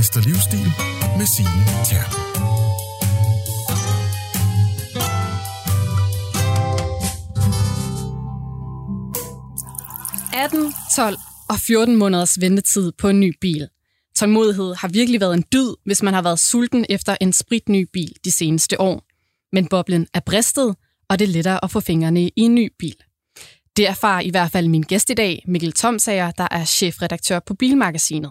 Vester Livsstil med Signe Terp. ...18, 12 og 14 måneders ventetid på en ny bil. Tålmodighed har virkelig været en dyd, hvis man har været sulten efter en spritny bil de seneste år. Men boblen er bristet, og det er lettere at få fingrene i en ny bil. Det erfarer i hvert fald min gæst i dag, Mikkel Tomsager, der er chefredaktør på Bilmagasinet.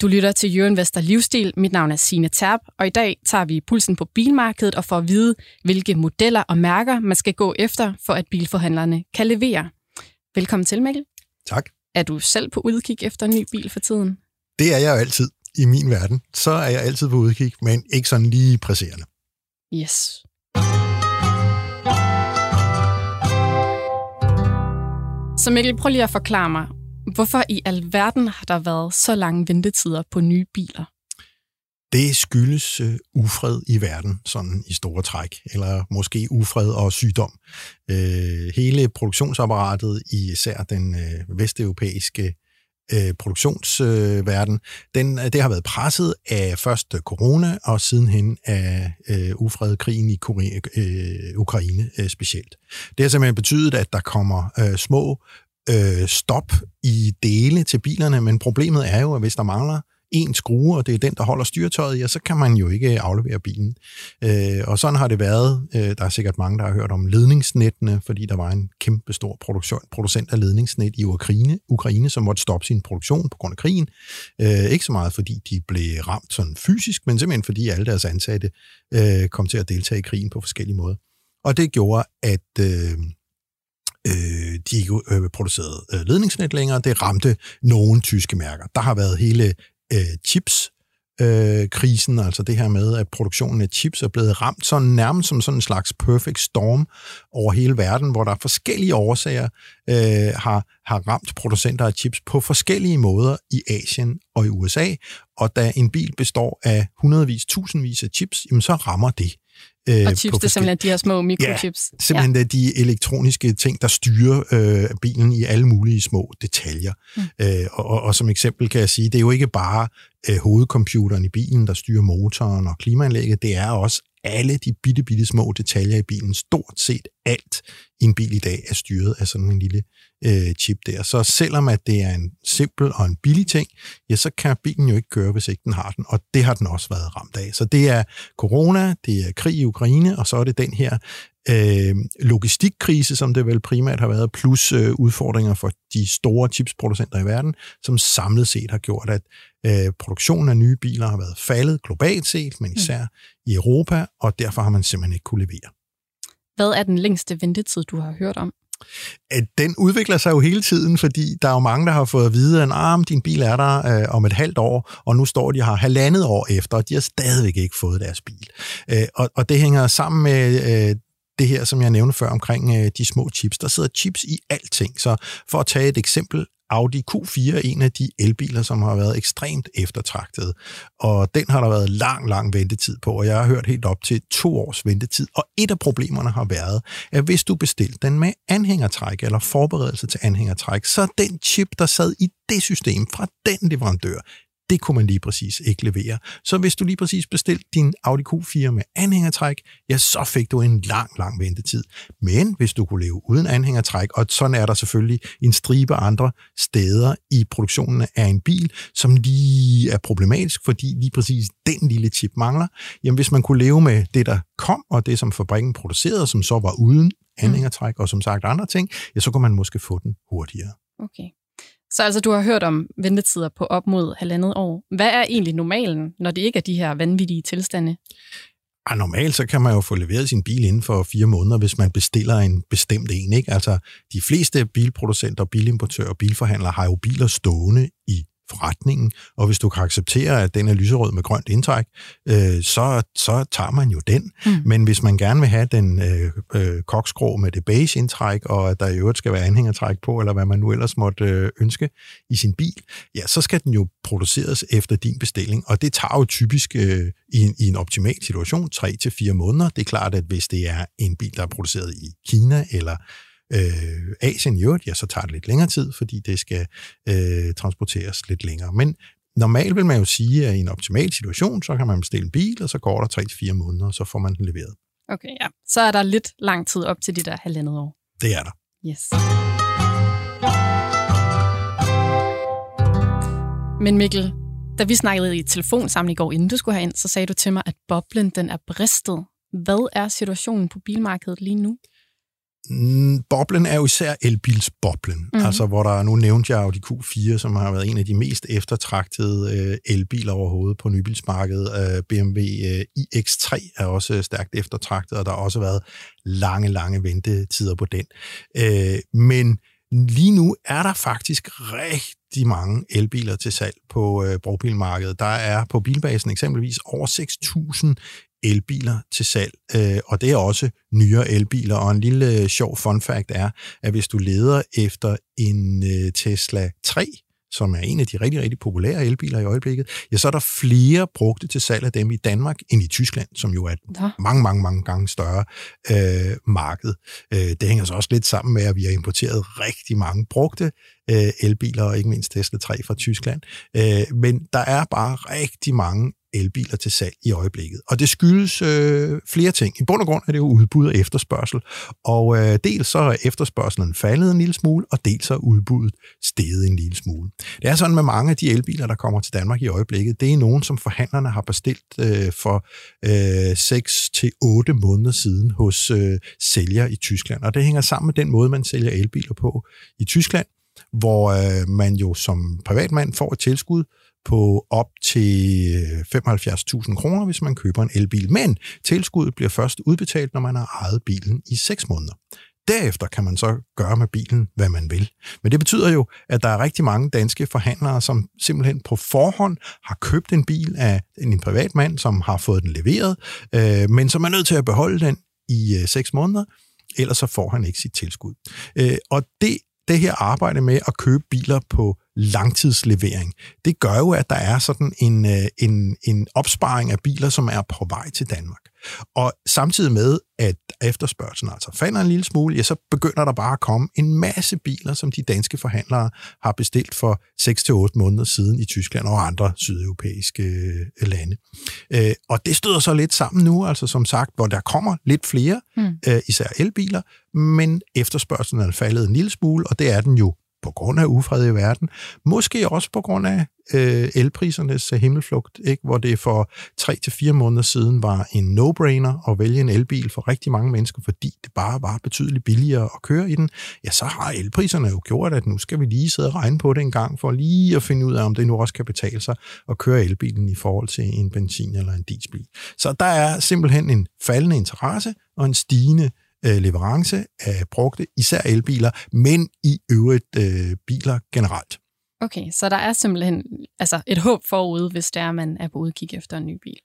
Du lytter til Jørgen Vester Livsstil. Mit navn er Signe Terp, og i dag tager vi pulsen på bilmarkedet og får at vide, hvilke modeller og mærker man skal gå efter, for at bilforhandlerne kan levere. Velkommen til, Mikkel. Tak. Er du selv på udkig efter en ny bil for tiden? Det er jeg jo altid i min verden. Så er jeg altid på udkig, men ikke sådan lige presserende. Yes. Så Mikkel, prøv lige at forklare mig, hvorfor i alverden har der været så lange ventetider på nye biler? Det skyldes øh, ufred i verden, sådan i store træk, eller måske ufred og sygdom. Øh, hele produktionsapparatet i især den øh, vesteuropæiske øh, produktionsverden, øh, den, det har været presset af først øh, corona og sidenhen af uh, ufredkrigen i Korea, øh, Ukraine øh, specielt. Det har simpelthen betydet, at der kommer øh, små øh, stop i dele til bilerne, men problemet er jo, at hvis der mangler en skrue, og det er den, der holder styretøjet, ja, så kan man jo ikke aflevere bilen. Øh, og sådan har det været. Øh, der er sikkert mange, der har hørt om ledningsnettene, fordi der var en kæmpe stor produktion, producent af ledningsnet i Ukraine, Ukraine, som måtte stoppe sin produktion på grund af krigen. Øh, ikke så meget, fordi de blev ramt sådan fysisk, men simpelthen fordi alle deres ansatte øh, kom til at deltage i krigen på forskellige måder. Og det gjorde, at... Øh, øh, de ikke øh, producerede øh, ledningsnet længere. Det ramte nogle tyske mærker. Der har været hele øh, chips øh, krisen, altså det her med, at produktionen af chips er blevet ramt sådan nærmest som sådan en slags perfect storm over hele verden, hvor der er forskellige årsager øh, har, har ramt producenter af chips på forskellige måder i Asien og i USA, og da en bil består af hundredvis, tusindvis af chips, jamen så rammer det Øh, og chips, det er simpelthen de her små mikrochips. Ja, simpelthen ja. de elektroniske ting, der styrer øh, bilen i alle mulige små detaljer. Mm. Øh, og, og som eksempel kan jeg sige, det er jo ikke bare øh, hovedcomputeren i bilen, der styrer motoren og klimaanlægget, det er også alle de bitte, bitte små detaljer i bilen. Stort set alt i en bil i dag er styret af sådan en lille øh, chip der. Så selvom at det er en simpel og en billig ting, ja, så kan bilen jo ikke køre, hvis ikke den har den, og det har den også været ramt af. Så det er corona, det er krig i Ukraine, og så er det den her øh, logistikkrise, som det vel primært har været, plus øh, udfordringer for de store chipsproducenter i verden, som samlet set har gjort, at øh, produktionen af nye biler har været faldet globalt set, men især mm. i Europa, og derfor har man simpelthen ikke kunne levere. Hvad er den længste ventetid, du har hørt om? Den udvikler sig jo hele tiden, fordi der er jo mange, der har fået at vide, at ah, din bil er der øh, om et halvt år, og nu står de her halvandet år efter, og de har stadigvæk ikke fået deres bil. Øh, og, og det hænger sammen med øh, det her, som jeg nævnte før omkring øh, de små chips. Der sidder chips i alting. Så for at tage et eksempel, Audi Q4 er en af de elbiler, som har været ekstremt eftertragtet. Og den har der været lang, lang ventetid på, og jeg har hørt helt op til to års ventetid. Og et af problemerne har været, at hvis du bestilte den med anhængertræk eller forberedelse til anhængertræk, så den chip, der sad i det system fra den leverandør, det kunne man lige præcis ikke levere. Så hvis du lige præcis bestilte din Audi Q4 med anhængertræk, ja, så fik du en lang, lang ventetid. Men hvis du kunne leve uden anhængertræk, og sådan er der selvfølgelig en stribe andre steder i produktionen af en bil, som lige er problematisk, fordi lige præcis den lille chip mangler, jamen hvis man kunne leve med det, der kom, og det, som fabrikken producerede, som så var uden anhængertræk, og som sagt andre ting, ja, så kunne man måske få den hurtigere. Okay. Så altså, du har hørt om ventetider på op mod halvandet år. Hvad er egentlig normalen, når det ikke er de her vanvittige tilstande? Ja, normalt så kan man jo få leveret sin bil inden for fire måneder, hvis man bestiller en bestemt en. Ikke? Altså, de fleste bilproducenter, bilimportører og bilforhandlere har jo biler stående i forretningen, og hvis du kan acceptere, at den er lyserød med grønt indtræk, øh, så, så tager man jo den. Mm. Men hvis man gerne vil have den øh, øh, koksgrå med det beige indtræk, og at der i øvrigt skal være anhængertræk på, eller hvad man nu ellers måtte øh, ønske i sin bil, ja, så skal den jo produceres efter din bestilling, og det tager jo typisk øh, i, en, i en optimal situation 3 til fire måneder. Det er klart, at hvis det er en bil, der er produceret i Kina eller øh, Asien i øvrigt, ja, så tager det lidt længere tid, fordi det skal øh, transporteres lidt længere. Men normalt vil man jo sige, at i en optimal situation, så kan man bestille en bil, og så går der 3-4 måneder, og så får man den leveret. Okay, ja. Så er der lidt lang tid op til de der halvandet år. Det er der. Yes. Men Mikkel, da vi snakkede i telefon sammen i går, inden du skulle herind, så sagde du til mig, at boblen den er bristet. Hvad er situationen på bilmarkedet lige nu? Mm, boblen er jo især elbilsboblen, mm-hmm. altså hvor der, nu nævnte jeg Audi Q4, som har været en af de mest eftertragtede øh, elbiler overhovedet på nybilsmarkedet. Øh, BMW øh, iX3 er også stærkt eftertragtet, og der har også været lange, lange ventetider på den. Øh, men lige nu er der faktisk rigtig mange elbiler til salg på øh, brugbilmarkedet. Der er på bilbasen eksempelvis over 6.000 elbiler til salg, øh, og det er også nyere elbiler. Og en lille øh, sjov fun fact er, at hvis du leder efter en øh, Tesla 3, som er en af de rigtig, rigtig populære elbiler i øjeblikket, ja, så er der flere brugte til salg af dem i Danmark end i Tyskland, som jo er et ja. mange, mange, mange gange større øh, marked. Øh, det hænger så også lidt sammen med, at vi har importeret rigtig mange brugte øh, elbiler, og ikke mindst Tesla 3 fra Tyskland. Øh, men der er bare rigtig mange elbiler til salg i øjeblikket. Og det skyldes øh, flere ting. I bund og grund er det jo udbud og efterspørgsel. Og øh, dels så er efterspørgselen faldet en lille smule, og dels så er udbuddet steget en lille smule. Det er sådan med mange af de elbiler, der kommer til Danmark i øjeblikket. Det er nogen, som forhandlerne har bestilt øh, for øh, 6 til 8 måneder siden hos øh, sælger i Tyskland. Og det hænger sammen med den måde, man sælger elbiler på i Tyskland, hvor øh, man jo som privatmand får et tilskud, på op til øh, 75.000 kroner, hvis man køber en elbil. Men tilskuddet bliver først udbetalt, når man har ejet bilen i 6 måneder. Derefter kan man så gøre med bilen, hvad man vil. Men det betyder jo, at der er rigtig mange danske forhandlere, som simpelthen på forhånd har købt en bil af en privat mand, som har fået den leveret, øh, men som er nødt til at beholde den i øh, 6 måneder, ellers så får han ikke sit tilskud. Øh, og det, det her arbejde med at købe biler på langtidslevering. Det gør jo, at der er sådan en, øh, en, en opsparing af biler, som er på vej til Danmark. Og samtidig med, at efterspørgselen altså falder en lille smule, ja, så begynder der bare at komme en masse biler, som de danske forhandlere har bestilt for 6-8 måneder siden i Tyskland og andre sydeuropæiske øh, lande. Øh, og det støder så lidt sammen nu, altså som sagt, hvor der kommer lidt flere, mm. især elbiler, men efterspørgselen er faldet en lille smule, og det er den jo på grund af ufred i verden, måske også på grund af øh, elprisernes øh, himmelflugt, ikke? hvor det for 3-4 måneder siden var en no-brainer at vælge en elbil for rigtig mange mennesker, fordi det bare var betydeligt billigere at køre i den, ja, så har elpriserne jo gjort, at nu skal vi lige sidde og regne på det en gang, for lige at finde ud af, om det nu også kan betale sig at køre elbilen i forhold til en benzin- eller en dieselbil. Så der er simpelthen en faldende interesse og en stigende øh, leverance af brugte, især elbiler, men i øvrigt øh, biler generelt. Okay, så der er simpelthen altså et håb forude, hvis det er, man er på udkig efter en ny bil.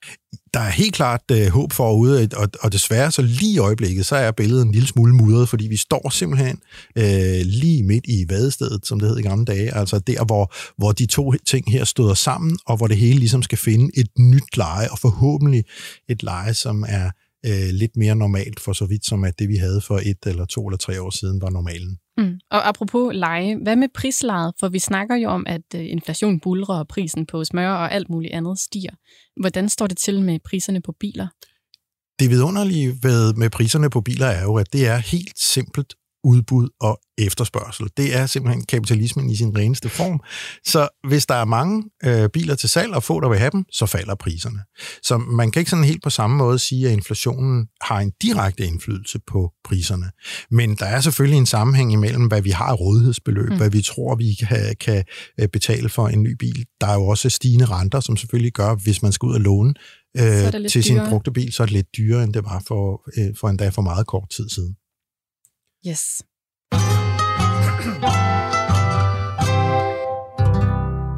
Der er helt klart øh, håb forude, og, og desværre så lige i øjeblikket, så er billedet en lille smule mudret, fordi vi står simpelthen øh, lige midt i vadestedet, som det hed i gamle dage, altså der, hvor, hvor de to ting her støder sammen, og hvor det hele ligesom skal finde et nyt leje, og forhåbentlig et leje, som er øh, lidt mere normalt, for så vidt som at det, vi havde for et eller to eller tre år siden, var normalen. Mm. Og apropos leje, hvad med prislejet? For vi snakker jo om, at øh, inflation bulrer, og prisen på smør og alt muligt andet stiger. Hvordan står det til med priserne på biler? Det vidunderlige ved, med priserne på biler er jo, at det er helt simpelt udbud og efterspørgsel. Det er simpelthen kapitalismen i sin reneste form. Så hvis der er mange øh, biler til salg, og få der vil have dem, så falder priserne. Så man kan ikke sådan helt på samme måde sige, at inflationen har en direkte indflydelse på priserne. Men der er selvfølgelig en sammenhæng imellem, hvad vi har af rådighedsbeløb, mm. hvad vi tror, vi kan, kan øh, betale for en ny bil. Der er jo også stigende renter, som selvfølgelig gør, hvis man skal ud og låne øh, til sin brugte bil, så er det lidt dyrere, end det var for, øh, for endda for meget kort tid siden. Yes.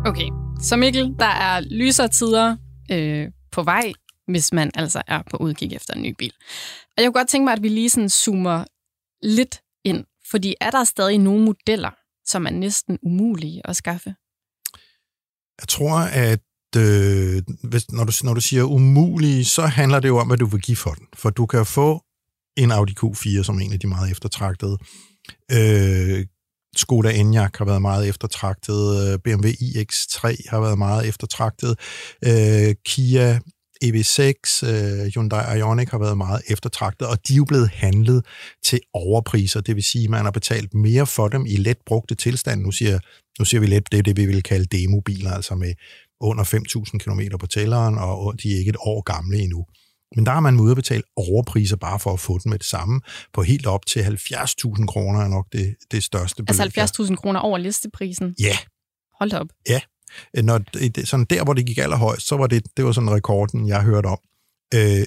Okay, så Mikkel, der er lysere tider øh, på vej, hvis man altså er på udkig efter en ny bil. Og jeg kunne godt tænke mig, at vi lige sådan zoomer lidt ind, fordi er der stadig nogle modeller, som er næsten umulige at skaffe? Jeg tror, at øh, hvis, når, du, når du siger umulige, så handler det jo om, hvad du vil give for den. For du kan få en Audi Q4 som en af de meget eftertragtede. Øh, Skoda Enyaq har været meget eftertragtet, øh, BMW iX3 har været meget eftertragtet, øh, Kia EV6, øh, Hyundai Ioniq har været meget eftertragtet, og de er jo blevet handlet til overpriser, det vil sige, at man har betalt mere for dem i let brugte tilstand. Nu siger, nu siger vi let, det er det, vi vil kalde demobiler, altså med under 5.000 km på tælleren, og de er ikke et år gamle endnu. Men der har man betale overpriser bare for at få den med det samme, på helt op til 70.000 kroner er nok det, det største beløb. Altså 70.000 kroner over listeprisen? Ja. Hold op. Ja. Når, sådan der, hvor det gik allerhøjst, så var det, det var sådan rekorden, jeg hørte om. Øh,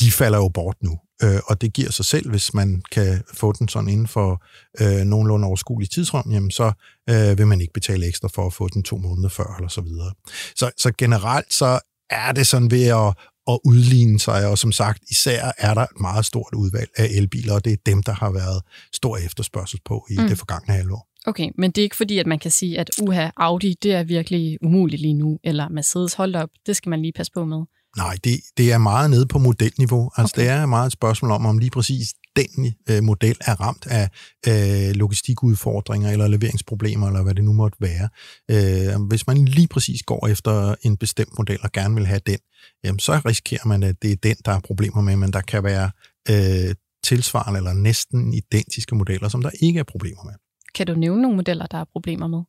de falder jo bort nu. Øh, og det giver sig selv, hvis man kan få den sådan inden for øh, nogenlunde overskuelig tidsrum, jamen så øh, vil man ikke betale ekstra for at få den to måneder før, eller så videre. Så, så generelt så er det sådan ved at, at udligne sig, og som sagt, især er der et meget stort udvalg af elbiler, og det er dem, der har været stor efterspørgsel på i mm. det forgangne halvår. Okay, men det er ikke fordi, at man kan sige, at uha, Audi, det er virkelig umuligt lige nu, eller Mercedes, hold op, det skal man lige passe på med. Nej, det, det er meget nede på modelniveau. Altså, okay. det er meget et spørgsmål om, om lige præcis den øh, model er ramt af øh, logistikudfordringer eller leveringsproblemer, eller hvad det nu måtte være. Øh, hvis man lige præcis går efter en bestemt model og gerne vil have den, jamen, så risikerer man, at det er den, der er problemer med, men der kan være øh, tilsvarende eller næsten identiske modeller, som der ikke er problemer med. Kan du nævne nogle modeller, der er problemer med?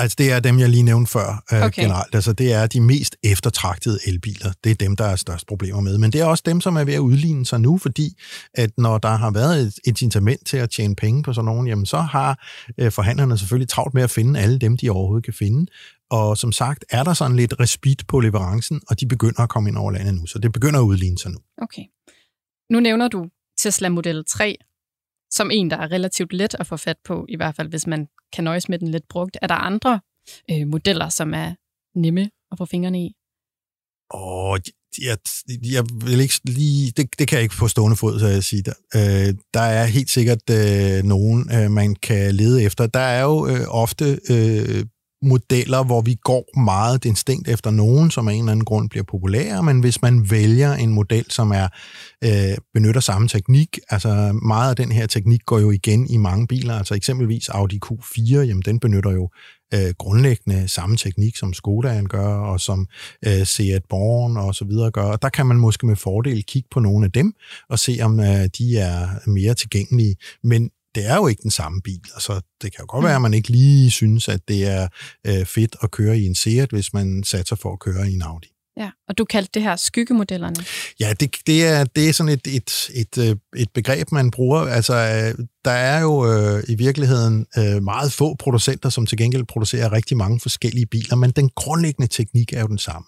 Altså, det er dem, jeg lige nævnte før øh, okay. generelt. Altså, det er de mest eftertragtede elbiler. Det er dem, der er størst problemer med. Men det er også dem, som er ved at udligne sig nu, fordi at når der har været et incitament til at tjene penge på sådan nogen, jamen så har øh, forhandlerne selvfølgelig travlt med at finde alle dem, de overhovedet kan finde. Og som sagt, er der sådan lidt respit på leverancen, og de begynder at komme ind over landet nu. Så det begynder at udligne sig nu. Okay. Nu nævner du Tesla Model 3 som en, der er relativt let at få fat på, i hvert fald hvis man kan nøjes med den lidt brugt. Er der andre øh, modeller, som er nemme at få fingrene i? Åh, jeg, jeg vil ikke lige, det, det kan jeg ikke på stående fod, så jeg siger Der, øh, der er helt sikkert øh, nogen, øh, man kan lede efter. Der er jo øh, ofte øh, modeller, hvor vi går meget instinkt efter nogen, som af en eller anden grund bliver populære, men hvis man vælger en model, som er øh, benytter samme teknik, altså meget af den her teknik går jo igen i mange biler, altså eksempelvis Audi Q4, jamen den benytter jo øh, grundlæggende samme teknik, som Skodaen gør, og som øh, Seat Born og så videre gør. Og der kan man måske med fordel kigge på nogle af dem, og se om øh, de er mere tilgængelige. Men det er jo ikke den samme bil. Altså, det kan jo godt være, at man ikke lige synes, at det er øh, fedt at køre i en Seat, hvis man satser for at køre i en Audi. Ja, og du kaldte det her skyggemodellerne. Ja, det, det, er, det er sådan et, et, et, øh, et begreb, man bruger. Altså, øh, der er jo øh, i virkeligheden øh, meget få producenter, som til gengæld producerer rigtig mange forskellige biler, men den grundlæggende teknik er jo den samme.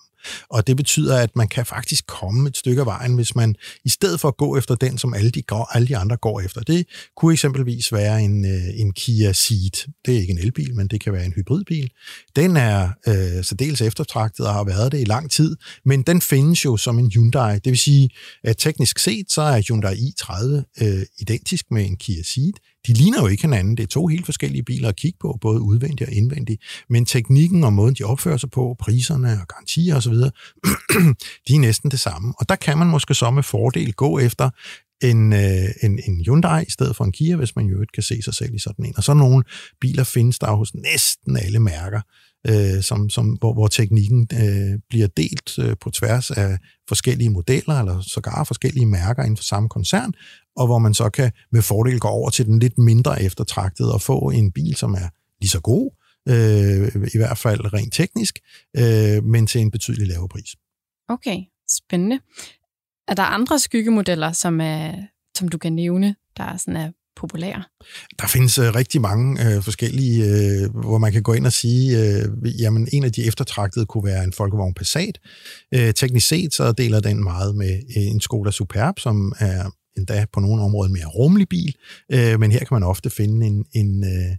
Og det betyder, at man kan faktisk komme et stykke af vejen, hvis man i stedet for at gå efter den, som alle de, går, alle de andre går efter. Det kunne eksempelvis være en, øh, en Kia Ceed. Det er ikke en elbil, men det kan være en hybridbil. Den er øh, særdeles eftertragtet og har været det i lang tid, men den findes jo som en Hyundai. Det vil sige, at teknisk set, så er Hyundai i30 øh, identisk med en Kia Ceed. De ligner jo ikke hinanden. Det er to helt forskellige biler at kigge på, både udvendigt og indvendigt. Men teknikken og måden, de opfører sig på, priserne og garantier osv., de er næsten det samme. Og der kan man måske så med fordel gå efter en, øh, en, en Hyundai i stedet for en Kia, hvis man jo ikke kan se sig selv i sådan en. Og så nogle biler findes der hos næsten alle mærker øh, som, som, hvor, hvor teknikken øh, bliver delt øh, på tværs af forskellige modeller, eller sågar forskellige mærker inden for samme koncern, og hvor man så kan med fordel gå over til den lidt mindre eftertragtede og få en bil, som er lige så god, øh, i hvert fald rent teknisk, øh, men til en betydelig lavere pris. Okay, spændende. Er der andre skyggemodeller, som, er, som du kan nævne, der sådan er populære? Der findes uh, rigtig mange uh, forskellige, uh, hvor man kan gå ind og sige, uh, jamen en af de eftertragtede kunne være en Folkevogn Passat. Uh, teknisk set så deler den meget med uh, en Skoda Superb, som er endda på nogle områder en mere rummelig bil, øh, men her kan man ofte finde en, en, øh,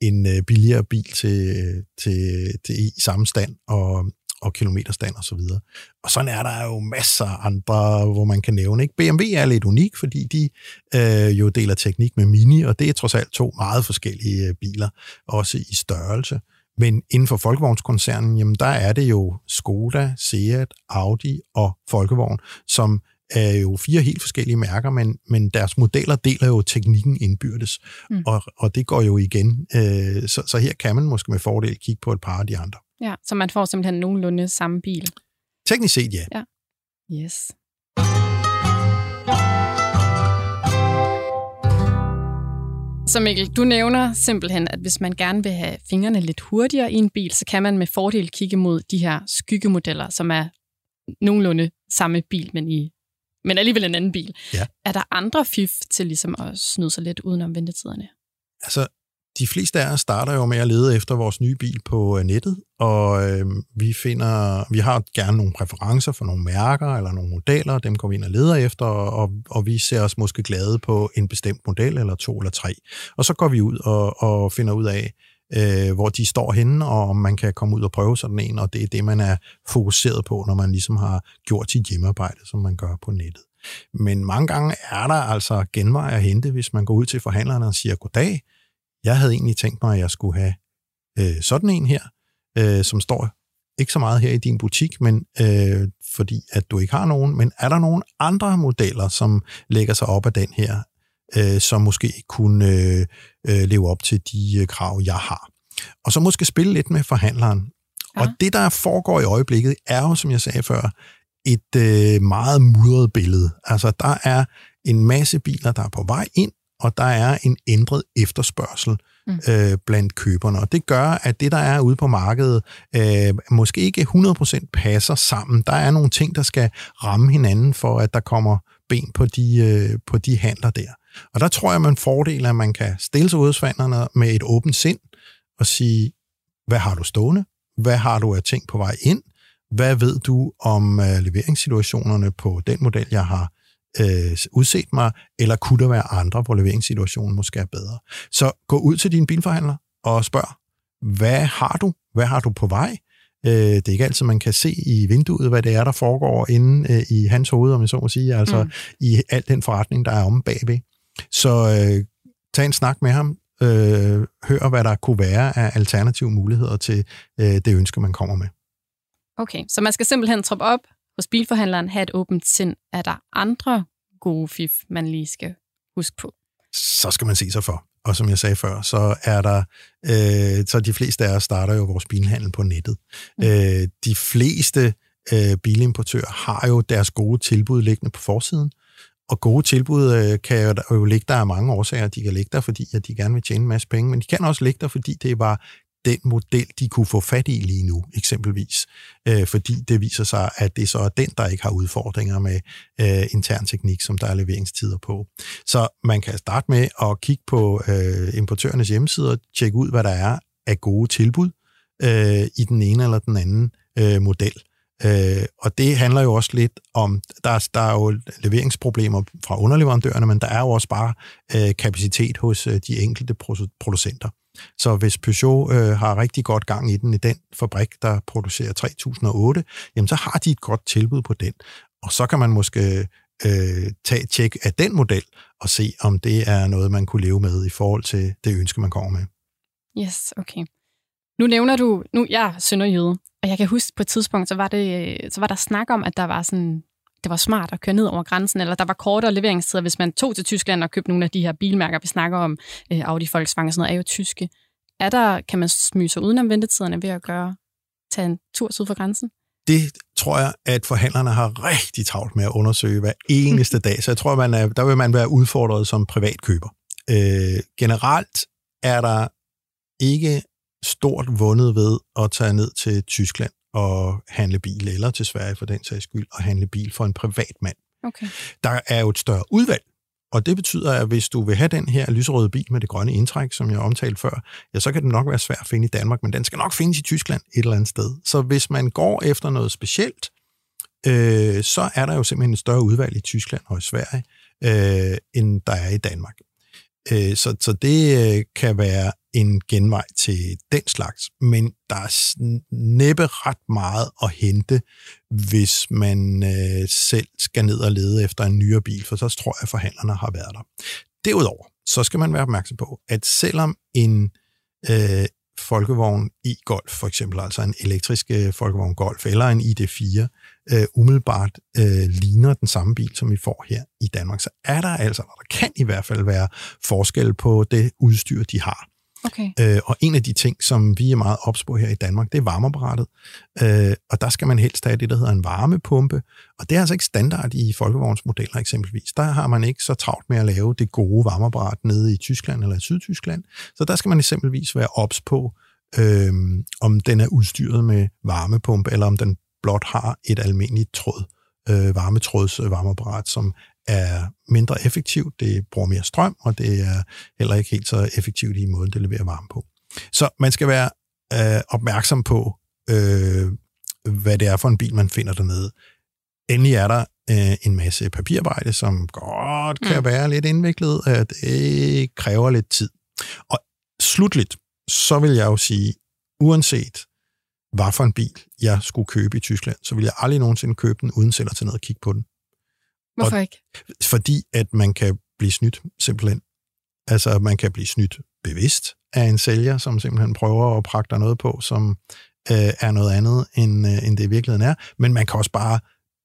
en øh, billigere bil til, øh, til, til i samme stand og, og kilometerstand og så videre. Og sådan er der jo masser af andre, hvor man kan nævne. Ikke? BMW er lidt unik, fordi de øh, jo deler teknik med Mini, og det er trods alt to meget forskellige øh, biler, også i størrelse. Men inden for Folkevognskoncernen, jamen der er det jo Skoda, Seat, Audi og Folkevogn, som er jo fire helt forskellige mærker, men, men deres modeller deler jo teknikken indbyrdes, mm. og, og det går jo igen. Øh, så, så her kan man måske med fordel kigge på et par af de andre. Ja, så man får simpelthen nogenlunde samme bil. Teknisk set, ja. ja. Yes. Så Mikkel, du nævner simpelthen, at hvis man gerne vil have fingrene lidt hurtigere i en bil, så kan man med fordel kigge mod de her skyggemodeller, som er nogenlunde samme bil, men, i, men alligevel en anden bil. Ja. Er der andre fif til ligesom at snyde sig lidt udenom ventetiderne? Altså, de fleste af os starter jo med at lede efter vores nye bil på øh, nettet, og øh, vi finder, vi har gerne nogle præferencer for nogle mærker eller nogle modeller, dem går vi ind og leder efter, og, og vi ser os måske glade på en bestemt model, eller to eller tre. Og så går vi ud og, og finder ud af, øh, hvor de står henne, og om man kan komme ud og prøve sådan en, og det er det, man er fokuseret på, når man ligesom har gjort sit hjemmearbejde, som man gør på nettet. Men mange gange er der altså genvej at hente, hvis man går ud til forhandlerne og siger, goddag, jeg havde egentlig tænkt mig, at jeg skulle have øh, sådan en her, øh, som står ikke så meget her i din butik, men øh, fordi at du ikke har nogen. Men er der nogle andre modeller, som lægger sig op af den her, øh, som måske kunne øh, øh, leve op til de øh, krav, jeg har? Og så måske spille lidt med forhandleren. Ja. Og det, der foregår i øjeblikket, er jo, som jeg sagde før, et øh, meget mudret billede. Altså, der er en masse biler, der er på vej ind, og der er en ændret efterspørgsel mm. øh, blandt køberne. Og det gør, at det, der er ude på markedet, øh, måske ikke 100% passer sammen. Der er nogle ting, der skal ramme hinanden, for at der kommer ben på de, øh, på de handler der. Og der tror jeg, man fordel, at man kan stille sig ud med et åbent sind og sige, hvad har du stående? Hvad har du af ting på vej ind? Hvad ved du om øh, leveringssituationerne på den model, jeg har øh, udset mig, eller kunne der være andre, hvor leveringssituationen måske er bedre. Så gå ud til din bilforhandler og spørg, hvad har du? Hvad har du på vej? Øh, det er ikke altid, man kan se i vinduet, hvad det er, der foregår inde øh, i hans hoved, om jeg så må sige, altså mm. i al den forretning, der er om bagved. Så øh, tag en snak med ham, øh, hør, hvad der kunne være af alternative muligheder til øh, det ønske, man kommer med. Okay, så man skal simpelthen troppe op, hos bilforhandleren have et åbent sind. Er der andre gode fif, man lige skal huske på? Så skal man se sig for. Og som jeg sagde før, så er der, øh, så de fleste af os starter jo vores bilhandel på nettet. Mm. Øh, de fleste øh, bilimportører har jo deres gode tilbud liggende på forsiden. Og gode tilbud øh, kan jo, jo ligge der af mange årsager. De kan ligge der, fordi at de gerne vil tjene en masse penge, men de kan også ligge der, fordi det var den model, de kunne få fat i lige nu, eksempelvis. Øh, fordi det viser sig, at det så er den, der ikke har udfordringer med øh, intern teknik, som der er leveringstider på. Så man kan starte med at kigge på øh, importørernes hjemmesider og tjekke ud, hvad der er af gode tilbud øh, i den ene eller den anden øh, model. Øh, og det handler jo også lidt om, der, der er jo leveringsproblemer fra underleverandørerne, men der er jo også bare øh, kapacitet hos øh, de enkelte producenter. Så hvis Peugeot øh, har rigtig godt gang i den i den fabrik, der producerer 3008, jamen så har de et godt tilbud på den. Og så kan man måske øh, tage et tjek af den model og se, om det er noget, man kunne leve med i forhold til det ønske, man kommer med. Yes, okay. Nu nævner du, nu jeg er sønderjyde, og jeg kan huske på et tidspunkt, så var, det, så var der snak om, at der var sådan det var smart at køre ned over grænsen, eller der var kortere leveringstider, hvis man tog til Tyskland og købte nogle af de her bilmærker, vi snakker om, øh, Audi, Volkswagen og sådan noget, er jo tyske. Er der, kan man smyge sig udenom ventetiderne ved at gøre, tage en tur syd for grænsen? Det tror jeg, at forhandlerne har rigtig travlt med at undersøge hver eneste dag, så jeg tror, man er, der vil man være udfordret som privatkøber. Øh, generelt er der ikke stort vundet ved at tage ned til Tyskland at handle bil, eller til Sverige for den sags skyld, at handle bil for en privat mand. Okay. Der er jo et større udvalg, og det betyder, at hvis du vil have den her lyserøde bil med det grønne indtræk, som jeg omtalte før, ja, så kan den nok være svær at finde i Danmark, men den skal nok findes i Tyskland et eller andet sted. Så hvis man går efter noget specielt, øh, så er der jo simpelthen et større udvalg i Tyskland og i Sverige, øh, end der er i Danmark. Øh, så, så det øh, kan være en genvej til den slags, men der er næppe ret meget at hente, hvis man øh, selv skal ned og lede efter en nyere bil, for så tror jeg, at forhandlerne har været der. Derudover, så skal man være opmærksom på, at selvom en øh, folkevogn e-Golf, for eksempel, altså en elektrisk øh, folkevogn Golf, eller en ID4, øh, umiddelbart øh, ligner den samme bil, som vi får her i Danmark, så er der altså, der kan i hvert fald være forskel på det udstyr, de har. Okay. Øh, og en af de ting, som vi er meget ops på her i Danmark, det er varmeapparatet. Øh, og der skal man helst have det, der hedder en varmepumpe. Og det er altså ikke standard i folkevognsmodeller eksempelvis. Der har man ikke så travlt med at lave det gode varmeapparat nede i Tyskland eller i Sydtyskland. Så der skal man eksempelvis være ops på, øh, om den er udstyret med varmepumpe, eller om den blot har et almindeligt tråd, øh, varmetråds varmeapparat, som er mindre effektivt, det bruger mere strøm, og det er heller ikke helt så effektivt i måden, det leverer varme på. Så man skal være øh, opmærksom på, øh, hvad det er for en bil, man finder dernede. Endelig er der øh, en masse papirarbejde, som godt kan mm. være lidt indviklet. at Det kræver lidt tid. Og slutligt, så vil jeg jo sige, uanset hvad for en bil jeg skulle købe i Tyskland, så vil jeg aldrig nogensinde købe den, uden selv at tage ned og kigge på den. Hvorfor og, ikke? Fordi at man kan blive snydt, simpelthen. Altså, man kan blive snydt bevidst af en sælger, som simpelthen prøver at pragte noget på, som øh, er noget andet, end, øh, end det i virkeligheden er. Men man kan også bare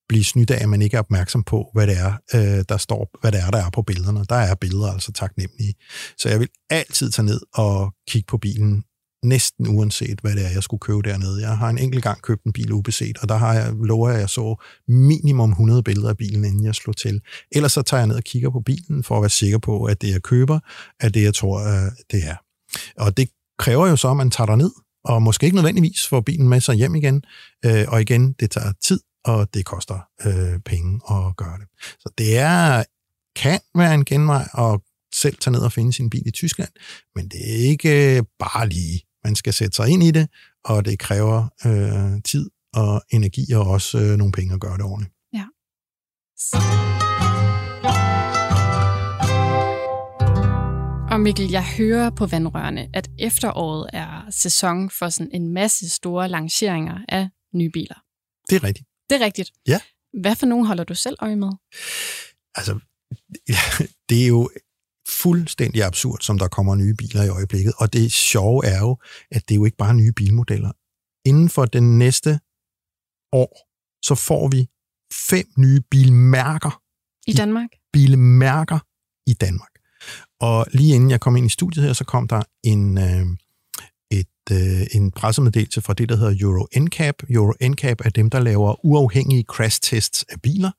blive snydt af, at man ikke er opmærksom på, hvad det er, øh, der står, hvad det er, der er på billederne. Der er billeder altså taknemmelige. Så jeg vil altid tage ned og kigge på bilen, næsten uanset, hvad det er, jeg skulle købe dernede. Jeg har en enkelt gang købt en bil ubeset, og der har jeg, lover jeg, at jeg så minimum 100 billeder af bilen, inden jeg slog til. Ellers så tager jeg ned og kigger på bilen, for at være sikker på, at det, jeg køber, er det, jeg tror, øh, det er. Og det kræver jo så, at man tager ned og måske ikke nødvendigvis får bilen med sig hjem igen. Øh, og igen, det tager tid, og det koster øh, penge at gøre det. Så det er, kan være en genvej at selv tage ned og finde sin bil i Tyskland, men det er ikke øh, bare lige man skal sætte sig ind i det, og det kræver øh, tid og energi og også øh, nogle penge at gøre det ordentligt. Ja. Og Mikkel, jeg hører på vandrørene, at efteråret er sæson for sådan en masse store lanceringer af nye biler. Det er rigtigt. Det er rigtigt. Ja. Hvad for nogen holder du selv øje med? Altså, det er jo fuldstændig absurd, som der kommer nye biler i øjeblikket. Og det sjove er jo, at det er jo ikke bare nye bilmodeller. Inden for den næste år, så får vi fem nye bilmærker. I Danmark? Bilmærker i Danmark. Og lige inden jeg kom ind i studiet her, så kom der en, øh, et, øh, en pressemeddelelse fra det, der hedder Euro NCAP. Euro NCAP er dem, der laver uafhængige crash tests af biler.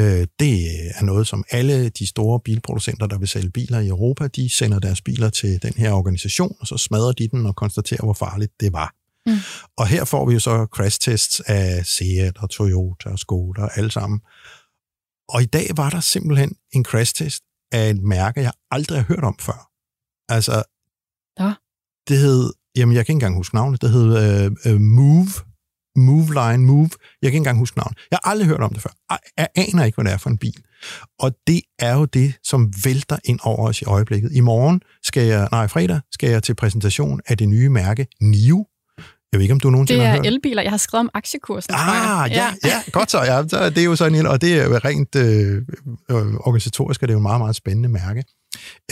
Øh, det er noget, som alle de store bilproducenter, der vil sælge biler i Europa, de sender deres biler til den her organisation, og så smadrer de den og konstaterer, hvor farligt det var. Mm. Og her får vi jo så crash tests af Seat og Toyota og Skoda og alle sammen. Og i dag var der simpelthen en crash test af et mærke, jeg aldrig har hørt om før. Altså, ja. det hed, jamen jeg kan ikke engang huske navnet, det hed uh, uh, Move, Move Line, Move. Jeg kan ikke engang huske navn. Jeg har aldrig hørt om det før. Jeg aner ikke, hvad det er for en bil. Og det er jo det, som vælter ind over os i øjeblikket. I morgen skal jeg, nej, fredag skal jeg til præsentation af det nye mærke NIO. Jeg ved ikke, om du nogensinde har hørt Det er elbiler. Jeg har skrevet om aktiekursen. Ah, ja, ja, ja, godt så. Ja, det er jo sådan en, og det er rent øh, øh, organisatorisk, og det er jo et meget, meget spændende mærke.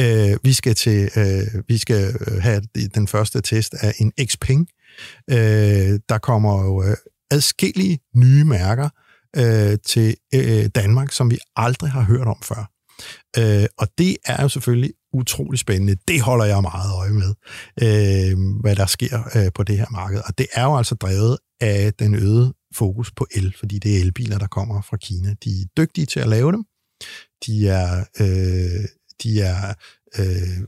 Øh, vi skal til, øh, vi skal have den første test af en Xpeng, Øh, der kommer jo øh, adskillige nye mærker øh, til øh, Danmark, som vi aldrig har hørt om før. Øh, og det er jo selvfølgelig utrolig spændende. Det holder jeg meget øje med, øh, hvad der sker øh, på det her marked. Og det er jo altså drevet af den øgede fokus på el, fordi det er elbiler, der kommer fra Kina. De er dygtige til at lave dem. De er, øh, de er øh,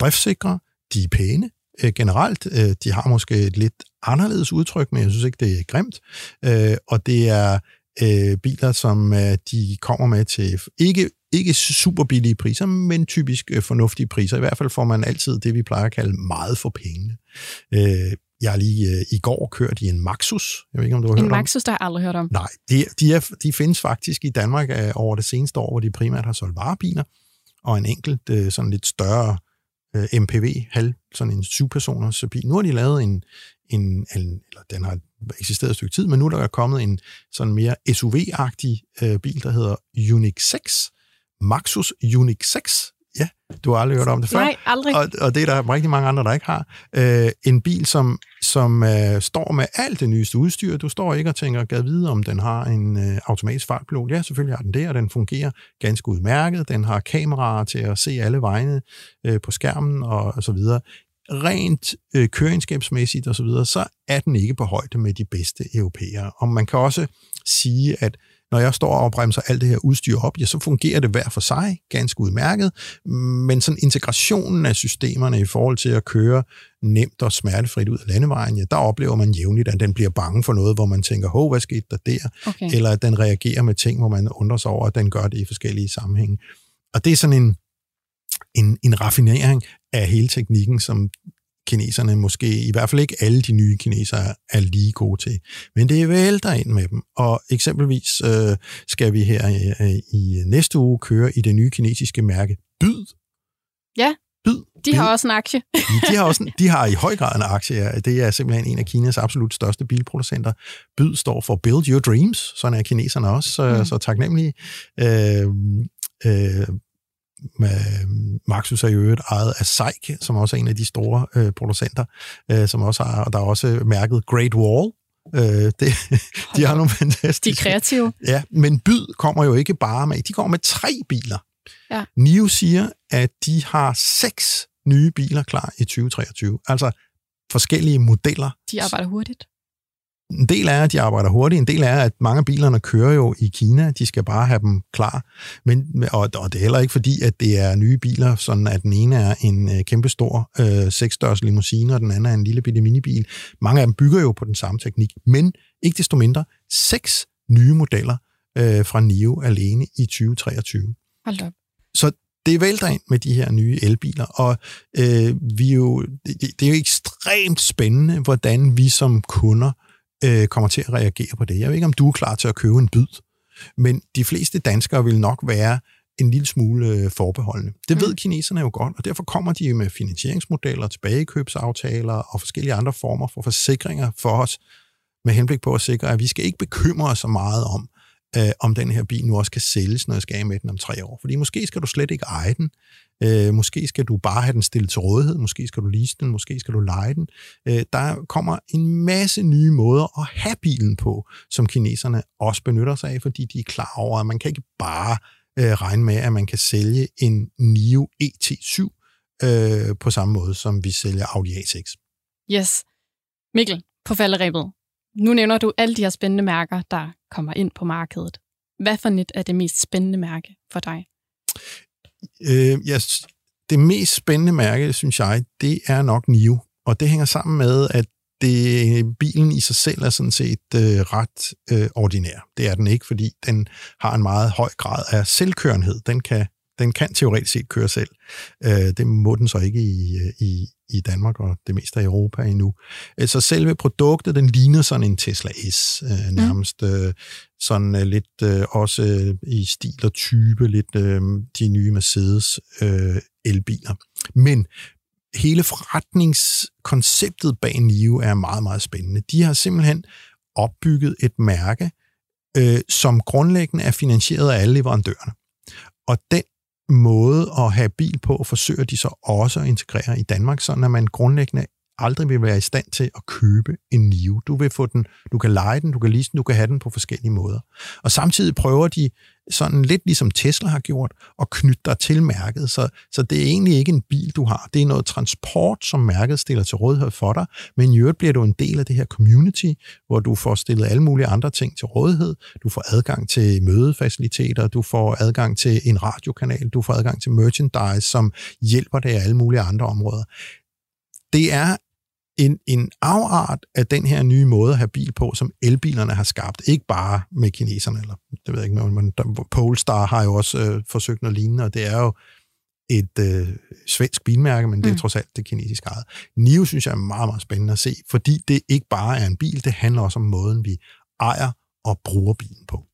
driftsikre, de er pæne, øh, generelt. Øh, de har måske et lidt anderledes udtryk, men jeg synes ikke, det er grimt. Øh, og det er øh, biler, som øh, de kommer med til ikke, ikke super billige priser, men typisk øh, fornuftige priser. I hvert fald får man altid det, vi plejer at kalde meget for pengene. Øh, jeg har lige øh, i går kørt i en Maxus. Jeg ved ikke, om du har en hørt Maxus, der har jeg aldrig hørt om. Nej, de, de, er, de findes faktisk i Danmark øh, over det seneste år, hvor de primært har solgt varebiler, og en enkelt øh, sådan lidt større øh, MPV, halv, sådan en syvpersoners bil. Nu har de lavet en, en, en, eller den har eksisteret et stykke tid, men nu er der kommet en sådan mere SUV-agtig øh, bil, der hedder Unix 6. Maxus Unix 6. Ja, du har aldrig hørt om det før. Nej, aldrig. Og, og det er der rigtig mange andre, der ikke har. Øh, en bil, som, som øh, står med alt det nyeste udstyr. Du står ikke og tænker, gad vide, om den har en øh, automatisk fartpilot. Ja, selvfølgelig har den det, og den fungerer ganske udmærket. Den har kameraer til at se alle vejene øh, på skærmen og, og så videre. Rent øh, køreegenskabsmæssigt og så videre, så er den ikke på højde med de bedste europæere. Og man kan også sige, at når jeg står og bremser alt det her udstyr op, ja, så fungerer det hver for sig ganske udmærket, men sådan integrationen af systemerne i forhold til at køre nemt og smertefrit ud af landevejen, ja, der oplever man jævnligt, at den bliver bange for noget, hvor man tænker, hov, hvad skete der der? Okay. Eller at den reagerer med ting, hvor man undrer sig over, at den gør det i forskellige sammenhænge. Og det er sådan en, en, en raffinering af hele teknikken, som kineserne måske, i hvert fald ikke alle de nye kinesere, er lige gode til. Men det vælter ind med dem. Og eksempelvis øh, skal vi her øh, i næste uge køre i det nye kinesiske mærke Byd. Ja, Byd. de har også en aktie. de har også de har i høj grad en aktie. ja. Det er simpelthen en af Kinas absolut største bilproducenter. Byd står for Build Your Dreams. Sådan er kineserne også så, Mm. så taknemmelige. Øh, øh, Maxus er i øvrigt ejet af Seik, som også er en af de store øh, producenter, øh, som også har, og der er også mærket Great Wall. Øh, det, de har nogle De er fantastiske... kreative. Ja, men Byd kommer jo ikke bare med, de kommer med tre biler. Ja. NIO siger, at de har seks nye biler klar i 2023. Altså forskellige modeller. De arbejder hurtigt. En del er, at de arbejder hurtigt. En del er, at mange af bilerne kører jo i Kina. De skal bare have dem klar. Men, og, og det er heller ikke fordi, at det er nye biler, sådan at den ene er en øh, kæmpestor øh, seksdørs limousine, og den anden er en lille bitte minibil. Mange af dem bygger jo på den samme teknik. Men ikke desto mindre, seks nye modeller øh, fra NIO alene i 2023 Hold op. det vælter ind med de her nye elbiler, og øh, vi er jo, det, det er jo ekstremt spændende, hvordan vi som kunder øh, kommer til at reagere på det. Jeg ved ikke, om du er klar til at købe en byd, men de fleste danskere vil nok være en lille smule øh, forbeholdende. Det ved Mm. kineserne jo godt, og derfor kommer de med finansieringsmodeller, tilbagekøbsaftaler og forskellige andre former for forsikringer for os, med henblik på at sikre, at vi skal ikke bekymre os så meget om, øh, om den her bil nu også kan sælges, når jeg skal af med den om tre år. Fordi måske skal du slet ikke eje den. Øh, måske skal du bare have den stillet til rådighed. Måske skal du lease den. Måske skal du lege den. Øh, der kommer en masse nye måder at have bilen på, som kineserne også benytter sig af, fordi de er klar over, at man kan ikke bare øh, regne med, at man kan sælge en NIO ET7 øh, på samme måde, som vi sælger Audi A6. Yes. Mikkel, på falderæbet. Nu nævner du alle de her spændende mærker, der kommer ind på markedet. Hvad for net er det mest spændende mærke for dig? Øh, ja, det mest spændende mærke, synes jeg, det er nok NIO. Og det hænger sammen med, at det, bilen i sig selv er sådan set øh, ret øh, ordinær. Det er den ikke, fordi den har en meget høj grad af selvkørenhed. Den kan, den kan teoretisk set køre selv. Øh, det må den så ikke i, øh, i, i Danmark og det meste af Europa endnu. Øh, Så selve produktet, den ligner sådan en Tesla S øh, nærmest. Øh, sådan øh, lidt øh, også øh, i stil og type, lidt øh, de nye Mercedes øh, elbiler. Men hele forretningskonceptet bag NIO er meget, meget spændende. De har simpelthen opbygget et mærke, øh, som grundlæggende er finansieret af alle leverandørerne. Og den måde at have bil på, forsøger de så også at integrere i Danmark, sådan at man grundlæggende aldrig vil være i stand til at købe en NIO. Du vil få den, du kan lege den, du kan lease den, du kan have den på forskellige måder. Og samtidig prøver de sådan lidt ligesom Tesla har gjort, at knytte dig til mærket. Så, så det er egentlig ikke en bil, du har. Det er noget transport, som mærket stiller til rådighed for dig, men i øvrigt bliver du en del af det her community, hvor du får stillet alle mulige andre ting til rådighed. Du får adgang til mødefaciliteter, du får adgang til en radiokanal, du får adgang til merchandise, som hjælper dig i alle mulige andre områder. Det er en, en afart af den her nye måde at have bil på, som elbilerne har skabt. Ikke bare med kineserne, eller det ved jeg ikke, men Polestar har jo også øh, forsøgt noget lignende, og det er jo et øh, svensk bilmærke, men det er Mm. trods alt det kinesiske eget. NIO synes jeg er meget, meget spændende at se, fordi det ikke bare er en bil, det handler også om måden, vi ejer og bruger bilen på.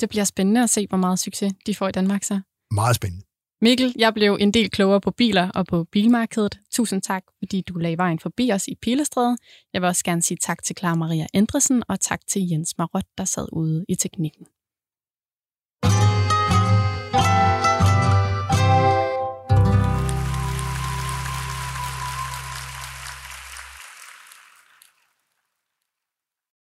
Det bliver spændende at se, hvor meget succes de får i Danmark så. Meget spændende. Mikkel, jeg blev en del klogere på biler og på bilmarkedet. Tusind tak, fordi du lagde vejen forbi os i Pilestræde. Jeg vil også gerne sige tak til Clara Maria Andresen og tak til Jens Marot, der sad ude i teknikken.